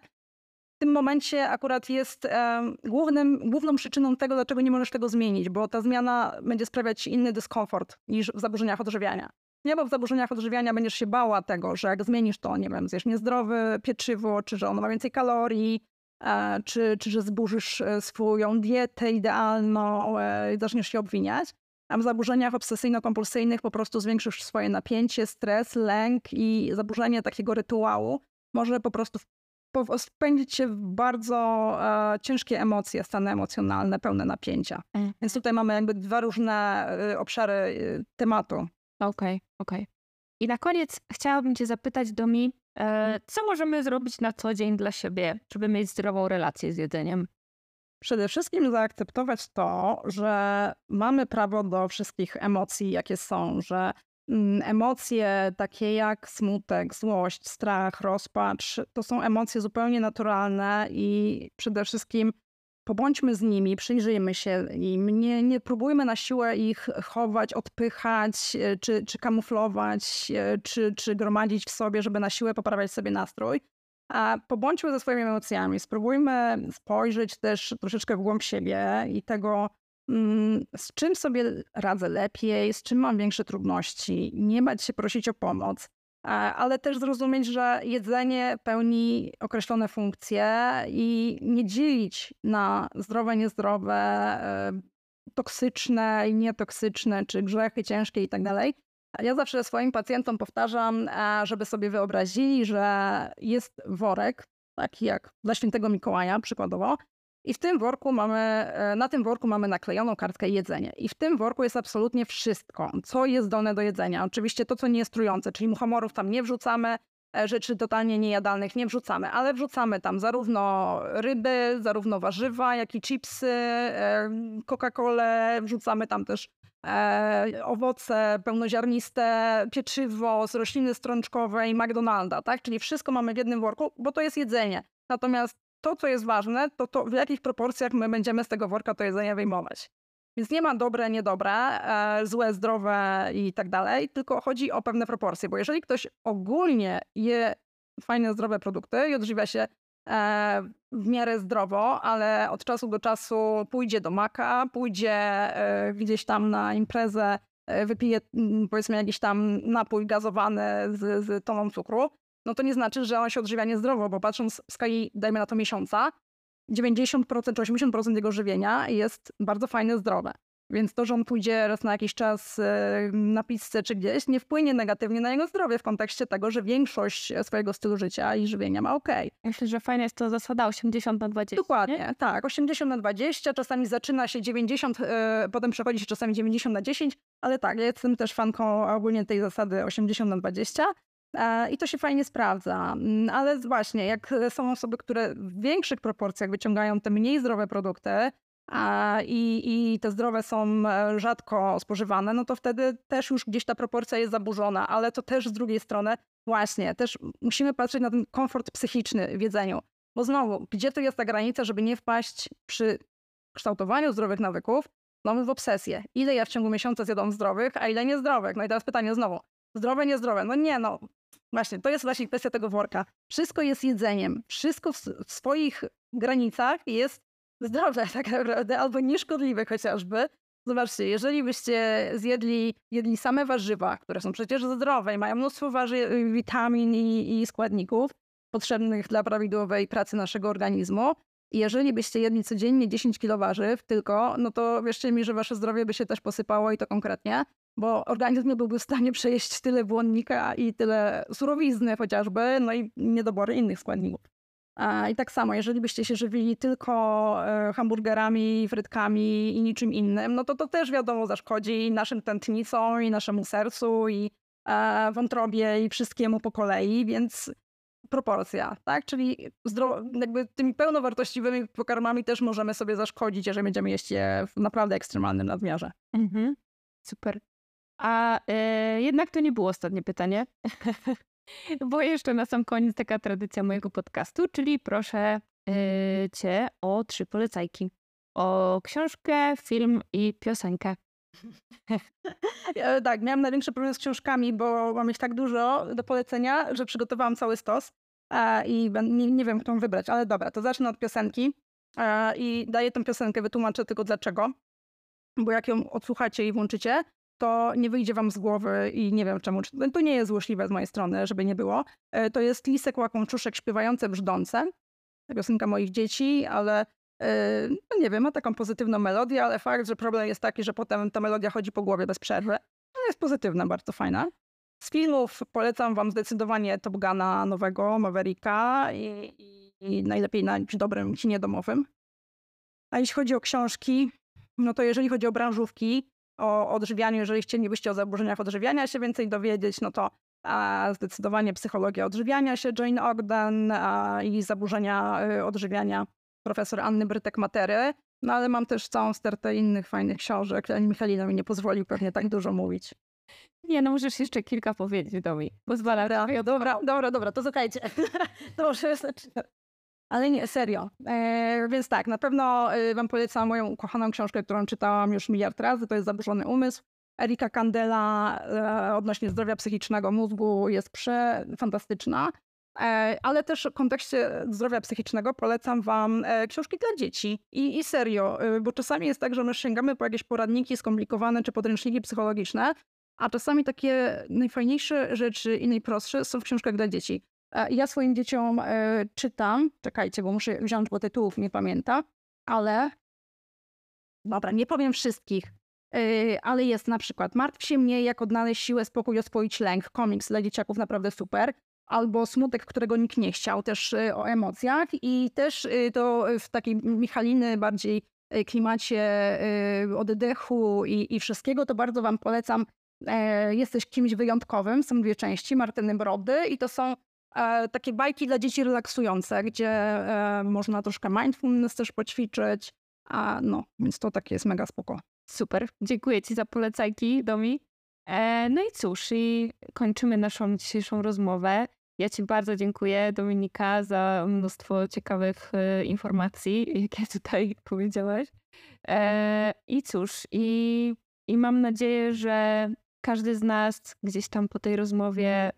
tym momencie akurat jest e, głównym, główną przyczyną tego, dlaczego nie możesz tego zmienić, bo ta zmiana będzie sprawiać inny dyskomfort niż w zaburzeniach odżywiania. Nie, bo w zaburzeniach odżywiania będziesz się bała tego, że jak zmienisz to, nie wiem, zjesz niezdrowe pieczywo, czy że ono ma więcej kalorii, e, czy, czy że zburzysz e, swoją dietę idealną i zaczniesz się obwiniać. A w zaburzeniach obsesyjno-kompulsyjnych po prostu zwiększysz swoje napięcie, stres, lęk i zaburzenie takiego rytuału może po prostu wpędzić się w bardzo e, ciężkie emocje, stany emocjonalne, pełne napięcia. Mhm. Więc tutaj mamy jakby dwa różne y, obszary y, tematu. Okej, okay, okej. Okay. I na koniec chciałabym cię zapytać, Domi, e, mhm. co możemy zrobić na co dzień dla siebie, żeby mieć zdrową relację z jedzeniem? Przede wszystkim zaakceptować to, że mamy prawo do wszystkich emocji, jakie są, że emocje takie jak smutek, złość, strach, rozpacz, to są emocje zupełnie naturalne i przede wszystkim pobądźmy z nimi, przyjrzyjmy się im, nie, nie próbujmy na siłę ich chować, odpychać, e, czy, czy kamuflować, e, czy, czy gromadzić w sobie, żeby na siłę poprawiać sobie nastrój. A pobądźmy ze swoimi emocjami, spróbujmy spojrzeć też troszeczkę w głąb siebie i tego, Mm, z czym sobie radzę lepiej, z czym mam większe trudności, nie bać się prosić o pomoc, ale też zrozumieć, że jedzenie pełni określone funkcje i nie dzielić na zdrowe, niezdrowe, e, toksyczne i nietoksyczne, czy grzechy ciężkie i tak dalej. Ja zawsze swoim pacjentom powtarzam, e, żeby sobie wyobrazili, że jest worek, taki jak dla świętego Mikołaja przykładowo, i w tym worku mamy, e, na tym worku mamy naklejoną kartkę jedzenie. I w tym worku jest absolutnie wszystko, co jest zdolne do jedzenia. Oczywiście to, co nie jest trujące, czyli muchomorów tam nie wrzucamy, e, rzeczy totalnie niejadalnych nie wrzucamy, ale wrzucamy tam zarówno ryby, zarówno warzywa, jak i chipsy, e, Coca-Colę, wrzucamy tam też owoce pełnoziarniste, pieczywo z rośliny strączkowej, McDonalda, tak? Czyli wszystko mamy w jednym worku, bo to jest jedzenie. Natomiast to, co jest ważne, to, to w jakich proporcjach my będziemy z tego worka to jedzenie wyjmować. Więc nie ma dobre, niedobre, e, złe, zdrowe i tak dalej, tylko chodzi o pewne proporcje, bo jeżeli ktoś ogólnie je fajne, zdrowe produkty i odżywia się e, w miarę zdrowo, ale od czasu do czasu pójdzie do maka, pójdzie e, gdzieś tam na imprezę, wypije mm, powiedzmy jakiś tam napój gazowany z, z toną cukru, no to nie znaczy, że on się odżywia niezdrowo, bo patrząc w skali, dajmy na to miesiąca, 90% czy 80% jego żywienia jest bardzo fajne, zdrowe. Więc to, że on pójdzie raz na jakiś czas e, na pizzę czy gdzieś, nie wpłynie negatywnie na jego zdrowie w kontekście tego, że większość swojego stylu życia i żywienia ma ok. Myślę, że fajna jest to zasada 80 na 20. Dokładnie, nie? tak. 80 na 20, czasami zaczyna się 90, e, potem przechodzi się czasami 90 na 10, ale tak, ja jestem też fanką ogólnie tej zasady 80 na 20. E, I to się fajnie sprawdza. Mm, ale właśnie, jak są osoby, które w większych proporcjach wyciągają te mniej zdrowe produkty, i, i te zdrowe są e, rzadko spożywane, no to wtedy też już gdzieś ta proporcja jest zaburzona, ale to też z drugiej strony właśnie, też musimy patrzeć na ten komfort psychiczny w jedzeniu. Bo znowu, gdzie tu jest ta granica, żeby nie wpaść przy kształtowaniu zdrowych nawyków, mamy w obsesję. Ile ja w ciągu miesiąca zjadam zdrowych, a ile niezdrowych? No i teraz pytanie znowu, zdrowe, niezdrowe? No nie, no właśnie, to jest właśnie kwestia tego worka. Wszystko jest jedzeniem, wszystko w, w swoich granicach jest zdrowe <laughs> tak naprawdę, albo nieszkodliwe chociażby. Zobaczcie, jeżeli byście zjedli jedli same warzywa, które są przecież zdrowe i mają mnóstwo warzy, witamin i, i składników potrzebnych dla prawidłowej pracy naszego organizmu, jeżeli byście jedli codziennie 10 kilo warzyw tylko, no to wierzcie mi, że wasze zdrowie by się też posypało i to konkretnie, bo organizm nie byłby w stanie przejeść tyle błonnika i tyle surowizny chociażby, no i niedobory innych składników. I tak samo, jeżeli byście się żywili tylko e, hamburgerami, frytkami i niczym innym, no to to też wiadomo zaszkodzi naszym tętnicom i naszemu sercu i e, wątrobie i wszystkiemu po kolei, więc proporcja, tak? Czyli jakby tymi pełnowartościowymi pokarmami też możemy sobie zaszkodzić, jeżeli będziemy jeść je w naprawdę ekstremalnym nadmiarze. Mhm. Super. A e, jednak to nie było ostatnie pytanie. <laughs> Bo jeszcze na sam koniec taka tradycja mojego podcastu, czyli proszę yy, cię o trzy polecajki. O książkę, film i piosenkę. Ja, tak, miałam największy problem z książkami, bo mam ich tak dużo do polecenia, że przygotowałam cały stos e, i nie, nie, wiem, którą wybrać, ale dobra, to zacznę od piosenki e, i daję tę piosenkę, wytłumaczę tylko dlaczego. Bo jak ją odsłuchacie i włączycie, to nie wyjdzie wam z głowy i nie wiem czemu. To nie jest złośliwe z mojej strony, żeby nie było. E, to jest Lisek Łakomczuszek śpiewające brzdące. Piosenka moich dzieci, ale e, no nie wiem, ma taką pozytywną melodię, ale fakt, że problem jest taki, że potem ta melodia chodzi po głowie bez przerwy. No jest pozytywna, bardzo fajna. Z filmów polecam wam zdecydowanie Top Guna nowego, Mavericka i, i, i najlepiej na dobrym kinie domowym. A jeśli chodzi o książki, no to jeżeli chodzi o branżówki, o odżywianiu, jeżeli chcielibyście o zaburzeniach odżywiania się więcej dowiedzieć, no to zdecydowanie psychologia odżywiania się Jane Ogden i zaburzenia y, odżywiania profesor Anny Brytek-Matery. No ale mam też całą stertę innych fajnych książek, ale Michalina mi nie pozwolił pewnie tak dużo mówić. Nie, no możesz jeszcze kilka powiedzieć do mnie. Pozwala. Dobra, dobra, dobra, dobra, to słuchajcie. <laughs> to może zaczynać. Ale nie, serio. E, więc tak, na pewno e, wam polecam moją ukochaną książkę, którą czytałam już miliard razy, to jest Zaburzony Umysł. Erika Kandela e, odnośnie zdrowia psychicznego mózgu jest przefantastyczna. E, ale też w kontekście zdrowia psychicznego polecam wam e, książki dla dzieci. I, I serio, bo czasami jest tak, że my sięgamy po jakieś poradniki skomplikowane czy podręczniki psychologiczne, a czasami takie najfajniejsze rzeczy i najprostsze są w książkach dla dzieci. E, ja swoim dzieciom e, czytam, czekajcie, bo muszę wziąć, bo tytułów nie pamiętam, ale dobra, nie powiem wszystkich, e, ale jest na przykład Martw się mnie, jak odnaleźć siłę, spokój, oswoić lęk, komiks dla dzieciaków naprawdę super, albo Smutek, którego nikt nie chciał, też o emocjach. I też to w takiej Michaliny bardziej klimacie oddechu i, i wszystkiego, to bardzo wam polecam. Jesteś kimś wyjątkowym. Są dwie części Martyny Brody i to są takie bajki dla dzieci relaksujące, gdzie e, można troszkę mindfulness też poćwiczyć. A no, więc to takie jest mega spoko. Super, dziękuję Ci za polecajki, Domi. E, no i cóż, i kończymy naszą dzisiejszą rozmowę. Ja Ci bardzo dziękuję, Dominika, za mnóstwo ciekawych informacji, <laughs> jakie tutaj powiedziałaś. I cóż, i, i mam nadzieję, że każdy z nas gdzieś tam po tej rozmowie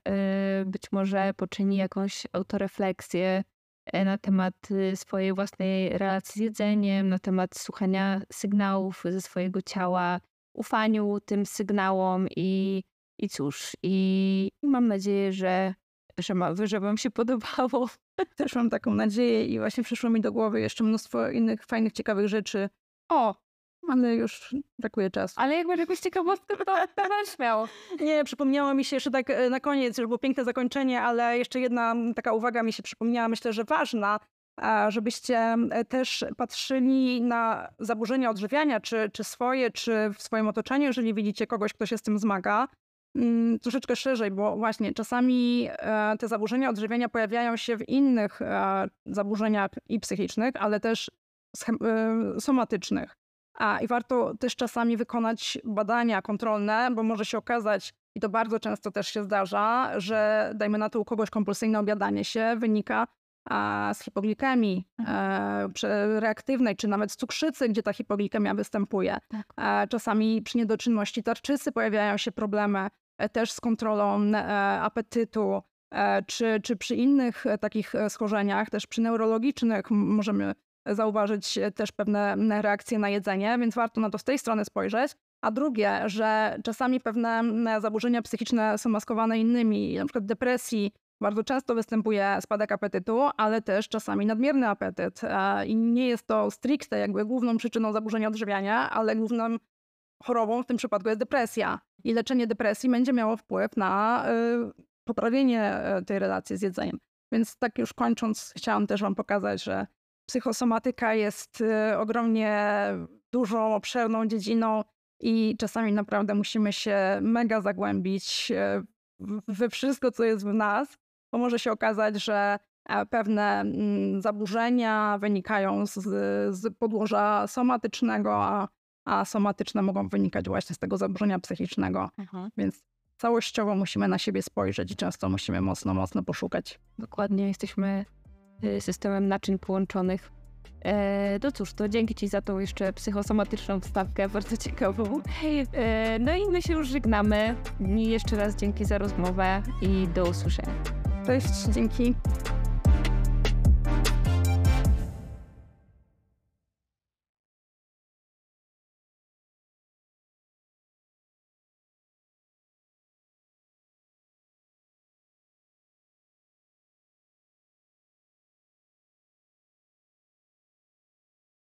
y, być może poczyni jakąś autorefleksję e, na temat y, swojej własnej relacji z jedzeniem, na temat słuchania sygnałów ze swojego ciała, ufaniu tym sygnałom i, i cóż, i mam nadzieję, że, że, ma, że Wam się podobało. Też mam taką nadzieję i właśnie przyszło mi do głowy jeszcze mnóstwo innych fajnych, ciekawych rzeczy. O, ale już brakuje czasu. Ale jak masz jakąś ciekawostkę, to, to śmiało. Nie, przypomniało mi się jeszcze tak e, na koniec, już było piękne zakończenie, ale jeszcze jedna taka uwaga mi się przypomniała, myślę, że ważna, żebyście e, też patrzyli na zaburzenia odżywiania, czy, czy swoje, czy w swoim otoczeniu, jeżeli widzicie kogoś, kto się z tym zmaga, mm, troszeczkę szerzej, bo właśnie czasami e, te zaburzenia odżywiania pojawiają się w innych zaburzeniach i psychicznych, ale też somatycznych. A, I warto też czasami wykonać badania kontrolne, bo może się okazać, i to bardzo często też się zdarza, że dajmy na to u kogoś kompulsyjne obiadanie się wynika a, z hipoglikemii mhm. e, reaktywnej, czy nawet z cukrzycy, gdzie ta hipoglikemia występuje. Tak. E, czasami przy niedoczynności tarczycy pojawiają się problemy e, też z kontrolą e, apetytu, e, czy, czy przy innych e, takich schorzeniach, też przy neurologicznych możemy zauważyć też pewne reakcje na jedzenie, więc warto na to z tej strony spojrzeć. A drugie, że czasami pewne zaburzenia psychiczne są maskowane innymi, na przykład depresji. Bardzo często występuje spadek apetytu, ale też czasami nadmierny apetyt. I nie jest to stricte jakby główną przyczyną zaburzenia odżywiania, ale główną chorobą w tym przypadku jest depresja. I leczenie depresji będzie miało wpływ na y, poprawienie tej relacji z jedzeniem. Więc tak już kończąc, chciałam też Wam pokazać, że psychosomatyka jest y, ogromnie dużą, obszerną dziedziną i czasami naprawdę musimy się mega zagłębić y, we wszystko, co jest w nas, bo może się okazać, że e, pewne mm, zaburzenia wynikają z, z podłoża somatycznego, a, a somatyczne mogą wynikać właśnie z tego zaburzenia psychicznego. Mhm. Więc całościowo musimy na siebie spojrzeć i często musimy mocno, mocno poszukać. Dokładnie, jesteśmy systemem naczyń połączonych. E, no cóż, to dzięki Ci za tą jeszcze psychosomatyczną wstawkę, bardzo ciekawą. E, no i my się już żegnamy. Jeszcze raz dzięki za rozmowę i do usłyszenia. Cześć, dzięki.